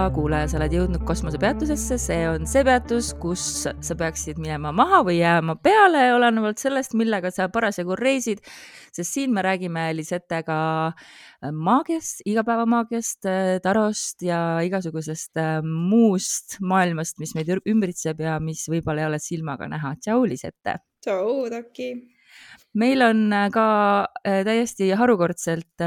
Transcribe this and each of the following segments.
hea kuulaja, sa oled jõudnud kosmosepeatusesse, see on see peatus, kus sa peaksid minema maha või jääma peale, olenevalt sellest, millega sa parasjagu reisid. sest siin me räägime Lisetega maagiast, igapäevamaagiast, tarost ja igasugusest äh, muust maailmast, mis meid ümbritseb ja mis võib-olla ei ole silmaga näha. tšau, Lisette. tšau, Taki meil on äh, ka äh, täiesti harukordselt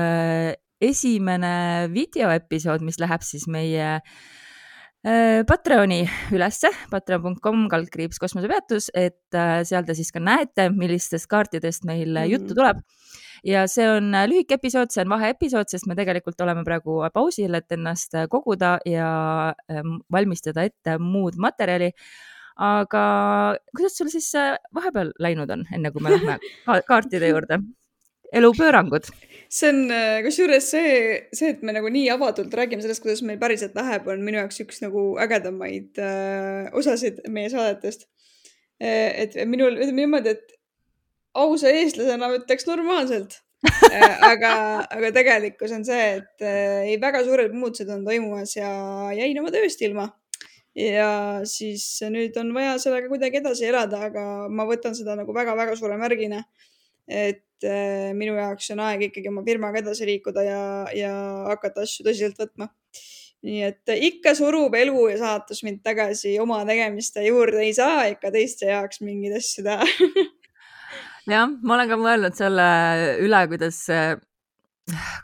esimene videoepisood, mis läheb siis meie äh, Patreoni ülesse, patreon.com kaldkriips kosmosepeatus, et äh, seal te siis ka näete, millistest kaartidest meil mm -hmm. juttu tuleb. ja see on äh, lühike episood, see on vaheepisood, sest me tegelikult oleme praegu pausil, et ennast koguda ja valmistada ette muud materjali aga kuidas sul siis vahepeal läinud on, enne kui me lähme kaartide juurde? elupöörangud see on äh, kusjuures see, see, et me nagu nii avatult räägime sellest, kuidas meil päriselt läheb, on minu jaoks üks nagu ägedamaid äh, osasid meie saadetest. Äh, et minul, ütleme niimoodi, et ausa eestlasena ütleks normaalselt äh, aga, aga tegelikkus on see, et ei, väga suured muutused on toimumas ja jäin oma tööst ilma. ja siis nüüd on vaja sellega kuidagi edasi elada, aga ma võtan seda nagu väga-väga suure märgina. Et äh, minu jaoks on aeg ikkagi oma firmaga edasi liikuda ja, ja hakata asju tõsiselt võtma. nii et ikka surub elu ja saatus mind tagasi oma tegemiste juurde, ei saa ikka teiste jaoks mingeid asju teha jah, ma olen ka mõelnud selle üle, kuidas,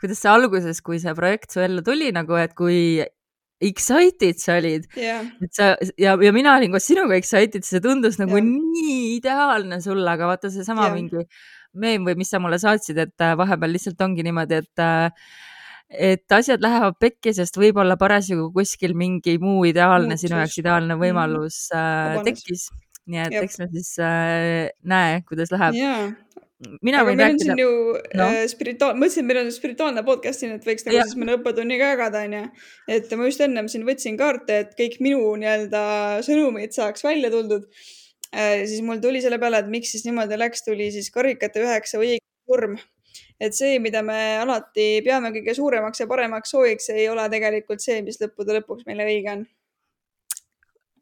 kuidas see alguses, kui see projekt su ellu tuli nagu, et kui excited sa olid yeah.. et sa ja, ja mina olin koos sinuga excited, see tundus nagu yeah. nii ideaalne sulle, aga vaata seesama yeah. mingi meem või mis sa mulle saatsid, et äh, vahepeal lihtsalt ongi niimoodi, et äh, et asjad lähevad pekki, sest võib-olla parasjagu kuskil mingi muu ideaalne, sinu jaoks ideaalne mhm. võimalus äh, tekkis. nii et Jep. eks me siis äh, näe, kuidas läheb yeah mina võin rääkida. Ju, no. äh, spirituaal, mõtlesin, et meil on spirituaalne podcast siin, et võiks nagu siis mõne õppetunni ka jagada, onju. et ma just ennem siin võtsin kaarte, et kõik minu nii-öelda sõnumid saaks välja tuldud Äh, siis mul tuli selle peale, et miks siis niimoodi läks, tuli siis karikate üheksa õige surm. et see, mida me alati peame kõige suuremaks ja paremaks sooviks, ei ole tegelikult see, mis lõppude lõpuks meile õige on.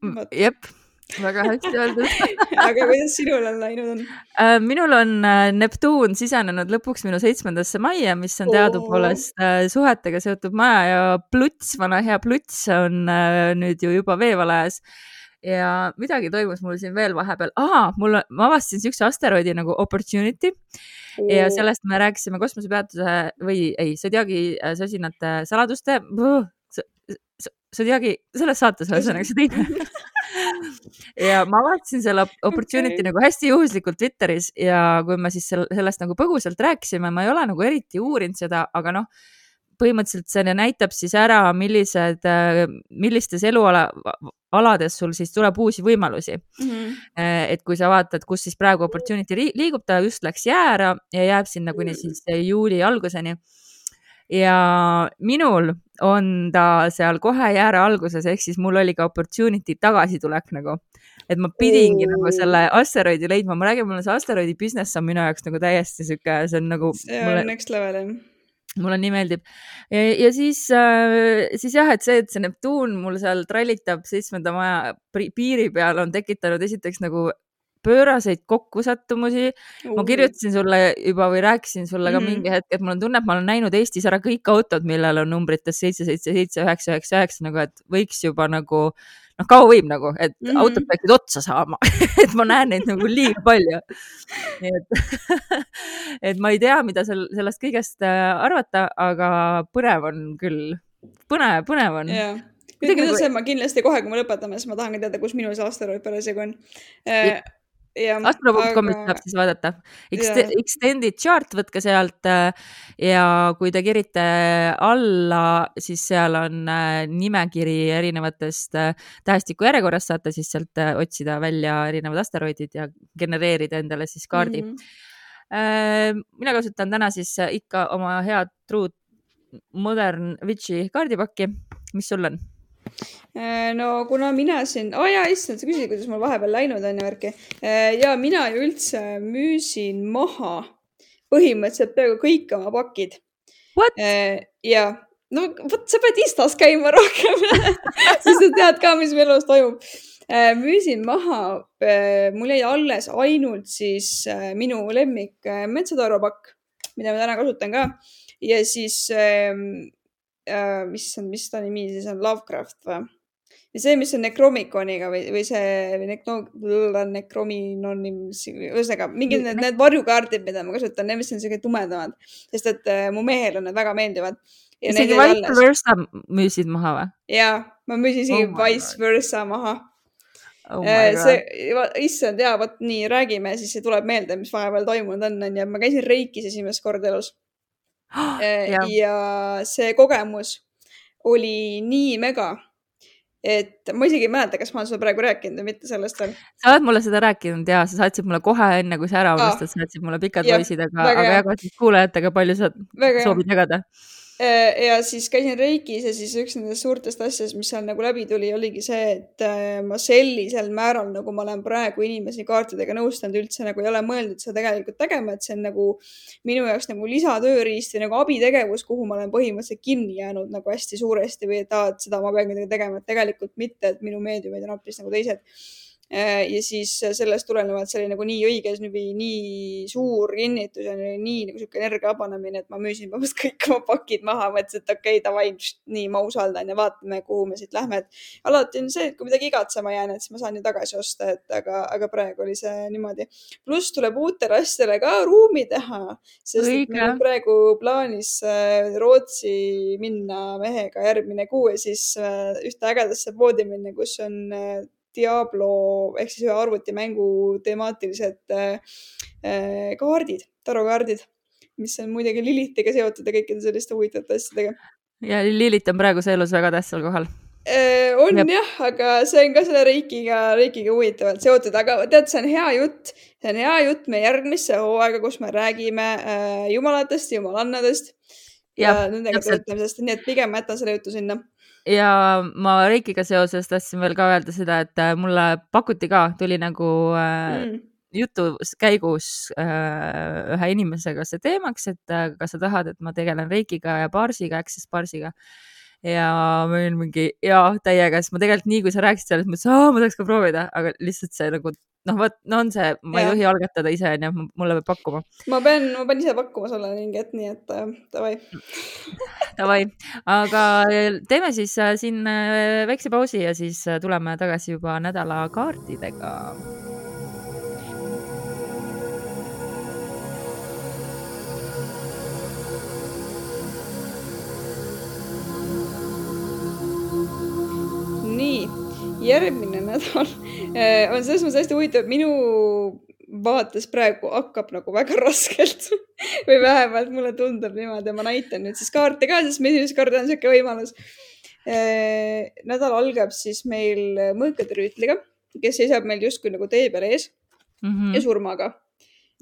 Mm, jep väga hästi öeldud aga kuidas sinul on läinud on äh,? minul on äh, Neptuun sisenenud lõpuks minu seitsmendasse majja, mis on teadupoolest äh, suhetega seotud maja ja Pluts, vana hea Pluts on nüüd ju juba veevalajas ja midagi toimus mul siin veel vahepeal, aa, mul, ma avastasin siukse asteroidi nagu Opportunity mm. ja sellest me rääkisime kosmosepeatuse või ei, Zodiaagi äh, sosinate saladuste. Zodiaagi, selles saates ühesõnaga see teine ja ma avastasin selle opportunity okay. nagu hästi juhuslikult Twitteris ja kui me siis sellest nagu põgusalt rääkisime, ma ei ole nagu eriti uurinud seda, aga noh põhimõtteliselt see näitab siis ära, millised, millistes eluala, alades sul siis tuleb uusi võimalusi mm. -hmm. et kui sa vaatad, kus siis praegu opportunity liigub, ta just läks jää ära ja jääb sinna kuni siis juuli alguseni. Ja minul on ta seal kohe jääre alguses, ehk siis mul oli ka opportunity tagasitulek nagu et ma pidingi Ooh. nagu selle asteroidi leidma, ma räägin, mul on see asteroidi business on minu jaoks nagu täiesti sihuke, see on nagu. see on mulle... next level jah mulle nii meeldib. ja siis, äh, siis jah, et see, et see Neptuun mul seal trallitab seitsmenda maja piiri peal, on tekitanud esiteks nagu pööraseid kokkusattumusi. ma kirjutasin sulle juba või rääkisin sulle ka mm mingi hetk, et mul on tunne, et ma olen näinud Eestis ära kõik autod, millel on numbrites seitse, seitse, seitse, üheksa, üheksa, üheksa nagu, et võiks juba nagu noh, kaua võib nagu, et mm -hmm. autod peaksid otsa saama et ma näen neid nagu liiga palju. nii et et ma ei tea, mida seal sellest kõigest äh, arvata, aga põnev on küll, põnev, põnev on. Yeah kuidagi nagu... see, ma kindlasti kohe, kui me lõpetame, siis ma tahan ka teada, kus minu see asteroid parasjagu on astro.com'ist aga... saab siis vaadata. Extended chart, võtke sealt äh, ja kui te kirite alla, siis seal on äh, nimekiri erinevatest äh, tähestiku järjekorrast, saate siis sealt otsida välja erinevad asteroidid ja genereerida endale siis kaardi mm. -hmm. mina kasutan täna siis ikka oma head truud Modern Witchi kaardipakki. mis sul on? Äh, no kuna mina siin oh, jaa, issand, sa küsisid, kuidas mul vahepeal läinud on ja värki. Äh, ja mina ju üldse müüsin maha põhimõtteliselt peaaegu kõik oma pakid. Äh, ja no vot, sa pead Instas käima rohkem siis sa tead ka, mis mu elus toimub. Müüsin maha, mul jäi alles ainult siis minu lemmik metsataurapakk, mida ma täna kasutan ka ja siis ähm, mis on, mis ta nimi siis on, Lovecraft või? ja see, mis on Necromiconiga või, või see nekro, Necrominonims, ühesõnaga mingid need, need varjukaardid, mida ma kasutan, need, mis on siuke tumedamad, sest et äh, mu mehele need väga meeldivad. isegi Vice Versa müüsid maha või? ja, ma müüsin isegi oh Vice Versa maha oh. Äh, see, issand ja vot nii räägime, siis see tuleb meelde, mis vahepeal toimunud on, onju. ma käisin Reikis esimest korda elus ja. ja see kogemus oli nii mega et ma isegi ei mäleta, kas ma olen sulle praegu rääkinud või mitte sellest veel. sa oled mulle seda rääkinud ja sa saatsid mulle kohe enne, kui sa ära unustad, saatsid mulle pikad poisid, aga, aga jaga siis kuulajatega, palju sa soovid jagada. Äh, ja siis käisin Reikis ja siis üks nendest suurtest asjadest, mis seal nagu läbi tuli, oligi see, et äh, ma sellisel määral, nagu ma olen praegu inimesi kaartidega nõustanud, üldse nagu ei ole mõeldud seda tegelikult tegema, et see on nagu minu jaoks nagu lisatööriist või nagu abitegevus, kuhu ma olen põhimõtteliselt kinni jäänud nagu hästi suuresti või et aa, et seda ma pean midagi tegema, et tegelikult mitte, et minu meediumid on hoopis nagu teised. Äh, ja siis sellest tulenevalt see oli nagu nii õige, nii suur kinnitus ja nii nagu sihuke energia vabanemine, et ma müüsin põhimõtteliselt kõik oma pakid maha, mõtlesin, et okei okay,, davai, nii ma usaldan ja vaatame, kuhu me siit lähme, et alati on see, et kui midagi igatsema jään, et siis ma saan ju tagasi osta, et aga, aga praegu oli see niimoodi. pluss tuleb uutele asjadele ka ruumi teha, sest meil on praegu plaanis äh, Rootsi minna mehega järgmine kuu ja siis äh, ühte ägedasse poodi minna, kus on Diablo ehk siis ühe arvutimängu temaatilised äh, äh, kaardid, tarokaardid, mis on muidugi Lilitiga seotud ja kõikide selliste huvitavate asjadega. ja Lilit on praeguse elus väga tähtsal kohal. Äh, on Jep. jah, aga see on ka selle Reikiga, Reikiga huvitavalt seotud, aga tead, see on hea jutt, see on hea jutt meie järgmisse hooaega, kus me räägime äh, jumalatest, jumalannadest ja, ja nendega töötamisest, nii et pigem jätan selle jutu sinna ja ma Reikiga seoses tahtsin veel ka öelda seda, et äh, mulle pakuti ka, tuli nagu äh, mm. jutu käigus äh, ühe inimesega see teemaks, et äh, kas sa tahad, et ma tegelen Reikiga ja Barsiga, Access Barsiga ja ma olin mingi jaa, täiega, sest ma tegelikult nii, kui sa rääkisid sellest, mõtlesin, ma tahaks ka proovida, aga lihtsalt see nagu noh, vot, no on see, ma ja. ei tohi algatada ise, onju, mulle peab pakkuma. ma pean, ma pean ise pakkuma sulle mingi hetk, nii et äh, davai Davai, aga teeme siis äh, siin äh, väikse pausi ja siis äh, tuleme tagasi juba nädala kaartidega järgmine nädal eh, on selles mõttes hästi huvitav, minu vaates praegu hakkab nagu väga raskelt või vähemalt mulle tundub niimoodi ma näitan nüüd siis kaarte ka, sest esimest korda on niisugune võimalus. Eh, nädal algab siis meil mõõkade rüütliga, kes seisab meil justkui nagu tee peal ees mm -hmm. ja surmaga.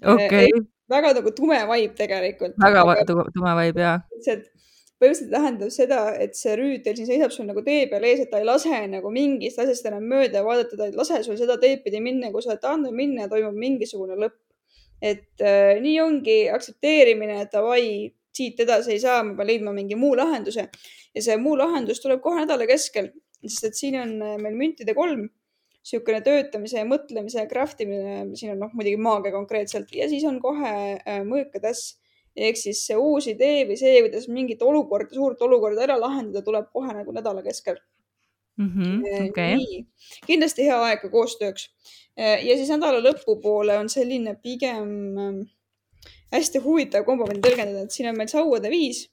okei okay.. väga nagu tume vibe tegelikult. väga tume vibe ja põhimõtteliselt tähendab seda, et see rüütel siin seisab sul nagu tee peal ees, et ta ei lase nagu mingist asjast enam mööda vaadata, ta ei lase sul seda teed pidi minna, kui sa oled tahtnud minna ja toimub mingisugune lõpp. et äh, nii ongi aktsepteerimine, et davai, siit edasi ei saa, ma pean leidma mingi muu lahenduse. Ja see muu lahendus tuleb kohe nädala keskel, sest et siin on äh, meil müntide kolm. Niisugune töötamise ja mõtlemise ja craft imine, siin on noh, muidugi maagia konkreetselt. Ja siis on kohe äh, mõõkatäss ehk siis see uus idee või see, kuidas mingit olukorda, suurt olukorda ära lahendada, tuleb kohe nagu nädala keskel mm. -hmm, okay. nii, kindlasti hea aeg ka koostööks. Eh, ja siis nädala lõpupoole on selline pigem ähm, hästi huvitav mida tõlgendada, et siin on meil sauade viis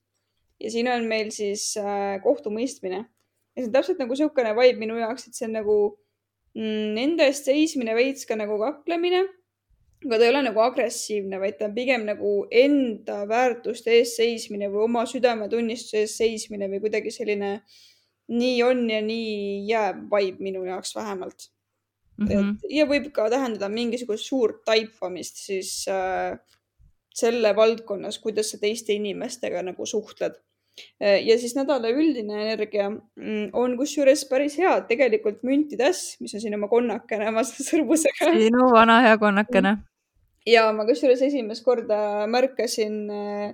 ja siin on meil siis äh, kohtumõistmine. ja see on täpselt nagu niisugune vibe minu jaoks, et see on nagu mm, nende eest seismine, veits ka nagu kaklemine aga ta ei ole nagu agressiivne, vaid ta on pigem nagu enda väärtuste eest seismine või oma südametunnistuse eest seismine või kuidagi selline nii on ja nii jääb vibe minu jaoks vähemalt mm. -hmm. et ja võib ka tähendada mingisugust suurt taipamist siis äh, selle valdkonnas, kuidas sa teiste inimestega nagu suhtled äh, ja siis nädala üldine energia mm, on kusjuures päris hea, tegelikult müntitäss, mis on siin oma konnakene oma sõrmusega. sinu vana hea konnakene ja ma kusjuures esimest korda märkasin äh,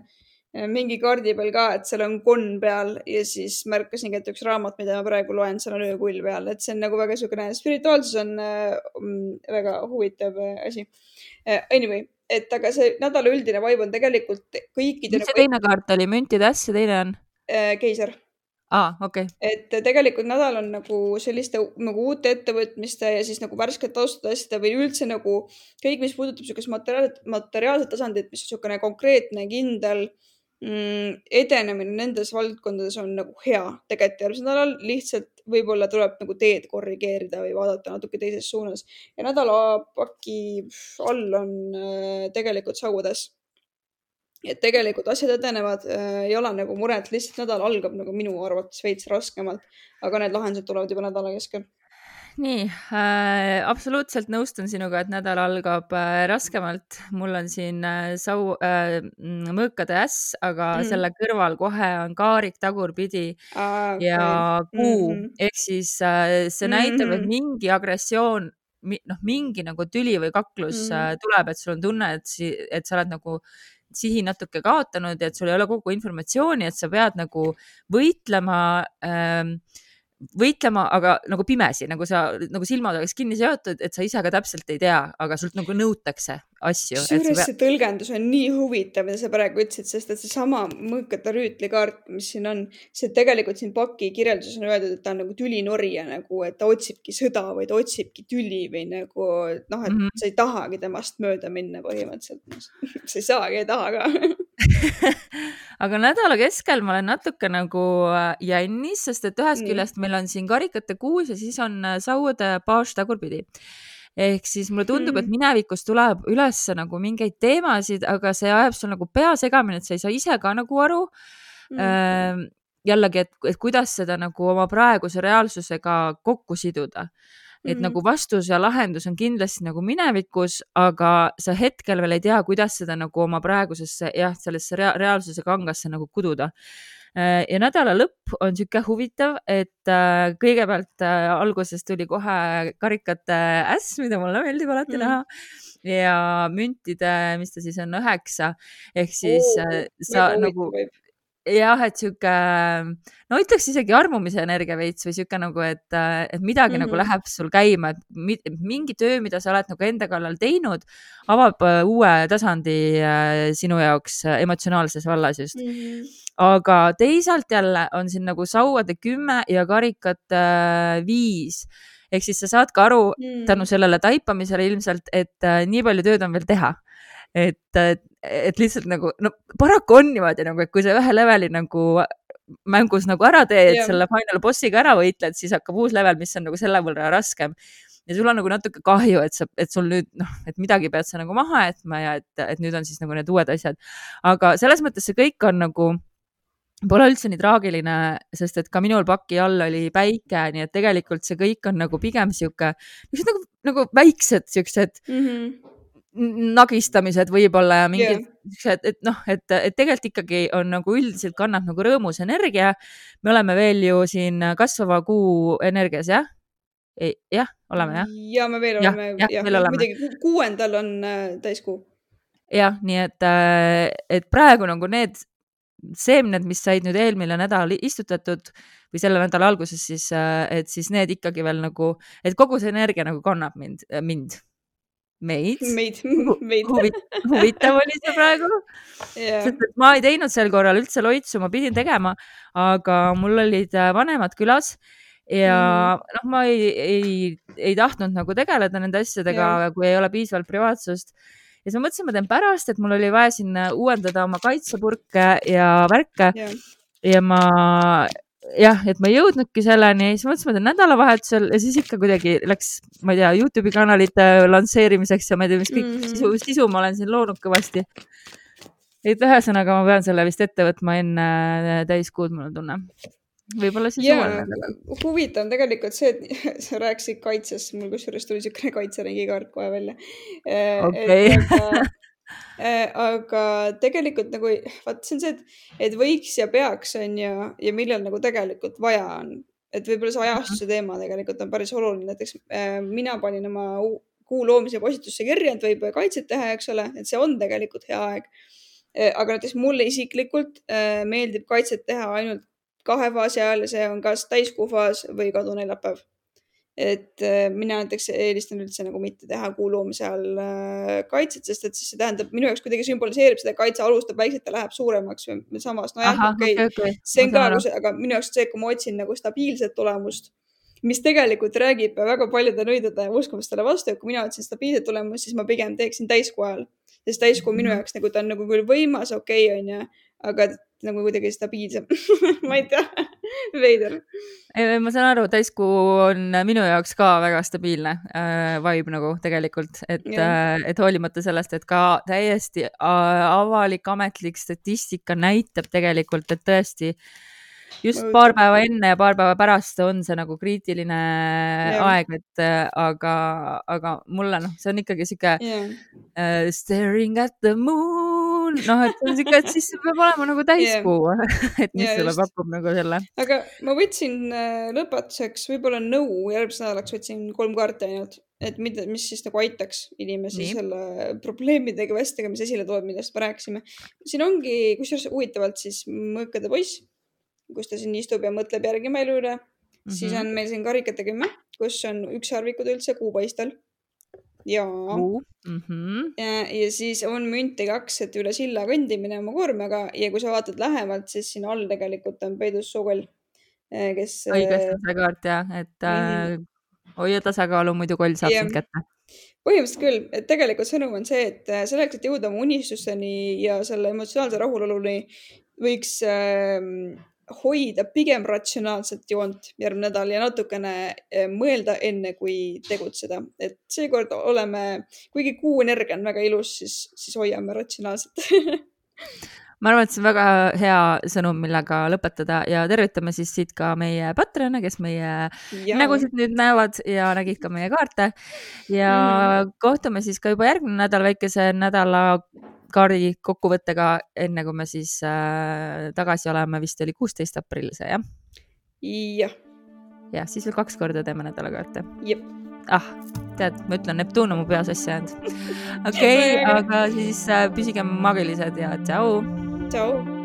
mingi kaardi peal ka, et seal on konn peal ja siis märkasingi, et üks raamat, mida ma praegu loen, seal on öökull peal, et see on nagu väga niisugune, spirituaalsus on äh, väga huvitav äh, asi. Anyway, et aga see nädala üldine vibe on tegelikult kõikide. mis see teine kaart oli, müntide äss ja teine on? keiser okei. Okay.. et tegelikult nädal on nagu selliste nagu uute ettevõtmiste ja siis nagu värskete taustatud asjade või üldse nagu kõik, mis puudutab niisugust materiaal, materiaalset tasandit, mis on niisugune konkreetne, kindel mm, edenemine nendes valdkondades on nagu hea. Tegelikult järgmisel nädalal, lihtsalt võib-olla tuleb nagu teed korrigeerida või vaadata natuke teises suunas. Ja nädalapaki all on äh, tegelikult sauades et tegelikult asjad edenevad äh,, ei ole nagu muret, lihtsalt nädal algab nagu minu arvates veits raskemalt, aga need lahendused tulevad juba nädala keskel. nii äh,, absoluutselt nõustun sinuga, et nädal algab äh, raskemalt. mul on siin äh, sau äh,, mõõkade äss, aga mm. selle kõrval kohe on kaarik tagurpidi ah, okay. ja kuu mm -hmm. ehk siis äh, see näitab mm, -hmm. et mingi agressioon noh, mingi nagu tüli või kaklus mm. -hmm. tuleb, et sul on tunne, et, et sa oled nagu sihi natuke kaotanud ja et sul ei ole kogu informatsiooni, et sa pead nagu võitlema ähm, võitlema, aga nagu pimesi, nagu sa, nagu silmad oleks kinni seotud, et sa ise ka täpselt ei tea, aga sult nagu nõutakse asju. kusjuures see tõlgendus on nii huvitav, mida sa praegu ütlesid, sest et seesama mõõkate rüütlikaart, mis siin on, see tegelikult siin paki kirjelduses on öeldud, et ta on nagu tülinorija nagu, et ta otsibki sõda või ta otsibki tüli või nagu noh, et mm -hmm. sa ei tahagi temast mööda minna põhimõtteliselt sa ei saagi, ei taha ka aga nädala keskel ma olen natuke nagu äh, jännis, sest et ühest mm. küljest meil on siin karikate kuus ja siis on äh, saude baas tagurpidi ehk siis mulle tundub mm., et minevikus tuleb üles nagu mingeid teemasid, aga see ajab sul nagu pea segamini, et sa ei saa ise ka nagu aru mm.. Äh, jällegi, et, et kuidas seda nagu oma praeguse reaalsusega kokku siduda et mm -hmm. nagu vastus ja lahendus on kindlasti nagu minevikus, aga sa hetkel veel ei tea, kuidas seda nagu oma praegusesse jah, sellesse rea reaalsuse kangasse nagu kududa. Äh, ja nädala lõpp on sihuke huvitav, et äh, kõigepealt äh, alguses tuli kohe karikate äss, mida mulle meeldib alati mm. näha ja müntide, mis ta siis on, üheksa ehk siis oh, sa nagu võib jah, et sihuke, no ütleks isegi armumise energia veits või sihuke nagu, et, et midagi mm -hmm. nagu mhm. läheb sul käima, et mingi töö, mida sa oled nagu enda kallal teinud, avab äh, uue tasandi äh, sinu jaoks äh, emotsionaalses vallas just mm. -hmm. aga teisalt jälle on siin nagu sauade kümme ja karikate viis ehk siis sa saad ka aru mm. tänu sellele taipamisele ilmselt, et nii palju tööd on veel teha et, et lihtsalt nagu, no paraku on niimoodi nagu, et kui sa ühe leveli nagu mängus nagu ära teed yeah., selle final bossiga ära võitled, siis hakkab uus level, mis on nagu selle võrra raskem. ja sul on nagu natuke kahju, et sa, et sul nüüd noh, et midagi pead sa nagu maha jätma ja et, et nüüd on siis nagu need uued asjad. aga selles mõttes see kõik on nagu Pole üldse nii traagiline, sest et ka minul paki all oli päike, nii et tegelikult see kõik on nagu pigem sihuke, nagu, nagu väiksed siuksed mm -hmm nagistamised võib-olla ja mingid siuksed yeah., et noh, et, et tegelikult ikkagi on nagu üldiselt kannab nagu rõõmus energia. me oleme veel ju siin kasvava kuu energias, jah? jah, oleme jah? ja me veel ja, oleme, jah ja, ja, muidugi kuuendal on äh, täiskuu. jah, nii et, äh, et praegu nagu need seemned, mis said nüüd eelmine nädal istutatud või selle nädala alguses, siis, äh, et siis need ikkagi veel nagu, et kogu see energia nagu kannab mind, mind meid, meid, meid. huvitav oli see praegu yeah.. sest et ma ei teinud sel korral üldse loitsu, ma pidin tegema, aga mul olid äh, vanemad külas ja mm. noh, ma ei, ei, ei tahtnud nagu tegeleda nende asjadega yeah., kui ei ole piisavalt privaatsust. ja siis ma mõtlesin, ma teen pärast, et mul oli vaja siin uuendada oma kaitsepurke ja värke yeah. ja ma jah, et ma ei jõudnudki selleni, siis mõtlesin, ma teen nädalavahetusel ja siis ikka kuidagi läks, ma ei tea, Youtube'i kanalite lansseerimiseks ja ma ei tea, mis kõik mm -hmm. sisu, sisu ma olen siin loonud kõvasti. et ühesõnaga, ma pean selle vist ette võtma enne äh, täiskuud, mul on tunne. võib-olla siis yeah, suvel nädalal. huvitav on tegelikult see, et sa rääkisid kaitsest, mul kusjuures tuli niisugune kaitseringi kaart kohe välja. Äh, okei aga tegelikult nagu vaat see on see, et, et võiks ja peaks on ju ja millal nagu tegelikult vaja on, et võib-olla see ajastuse mhm. teema tegelikult on päris oluline, näiteks äh, mina panin oma kuu loomise postitusse kirja, et võib kaitset teha, eks ole, et see on tegelikult hea aeg. aga näiteks mulle isiklikult äh, meeldib kaitset teha ainult kahe faasi ajal ja see on kas täiskuu faas või kaduneljapäev et äh, mina näiteks eelistan üldse nagu mitte teha kuu loomise all äh, kaitset, sest et siis see tähendab minu jaoks kuidagi sümboliseerib seda, kaitse alustab väikselt ja läheb suuremaks või samas, nojah, okei okay. okay, see on ka, aga minu jaoks see, kui ma otsin nagu stabiilset tulemust, mis tegelikult räägib väga paljude nõidade uskumustele vastu, et kui mina otsin stabiilset tulemust, siis ma pigem teeksin täiskuu ajal, sest täiskuu minu mhm. jaoks nagu ta on nagu küll võimas, okei okay,, onju, aga nagu kuidagi stabiilsem ma ei tea, veider. ma saan aru, täiskuu on minu jaoks ka väga stabiilne äh, vibe nagu tegelikult, et äh, et hoolimata sellest, et ka täiesti äh, avalik ametlik statistika näitab tegelikult, et tõesti äh, just paar päeva enne ja paar päeva pärast on see nagu kriitiline yeah. aeg, et äh, aga, aga mulle noh, see on ikkagi sihuke yeah. uh, staring at the moon, noh, et see on sihuke, et siis peab olema nagu täiskuu yeah. et mis yeah, sulle just. pakub nagu selle. aga ma võtsin äh, lõpetuseks võib-olla nõu, järgmiseks nädalaks võtsin kolm kaarti ainult, et mida, mis siis nagu aitaks inimesi Nii. selle probleemidega või asjadega, mis esile tuleb, millest me rääkisime. siin ongi, kusjuures huvitavalt siis Mõõkade poiss kus ta siin istub ja mõtleb järgima elu üle mm. -hmm. siis on meil siin karikate kümme, kus on ükssarvikud üldse kuupaistel. Ja uh, mm, -hmm. ja, ja siis on münte kaks, et üle silla kõndimine oma koormaga ja kui sa vaatad lähemalt, siis siin all tegelikult on peidus sokol, eh, kes. õigesti see kaart jah, et mm -hmm. äh, hoia tasakaalu, muidu koll saab sind kätte põhimõtteliselt küll, et tegelikult sõnum on see, et äh, selleks, et jõuda oma unistusteni ja selle emotsionaalse rahuloluni, võiks äh, hoida pigem ratsionaalset joont järgmine nädal ja natukene eh, mõelda enne, kui tegutseda. et seekord oleme, kuigi kuu energia on väga ilus, siis, siis hoiame ratsionaalselt ma arvan, et see on väga hea sõnum, millega lõpetada ja tervitame siis siit ka meie Patreone, kes meie ja. nägusid nüüd näevad ja nägid ka meie kaarte. ja mm. kohtume siis ka juba järgmine nädal väikese nädala kaardi kokkuvõttega, enne kui me siis äh, tagasi oleme, vist oli kuusteist aprill see jah? jah. jah, siis veel kaks korda teeme nädalakaarte. jep. ah, tead, ma ütlen, Neptuun on mu peas asja jäänud. okei okay, aga siis äh, püsige maagilised ja tšau. tšau.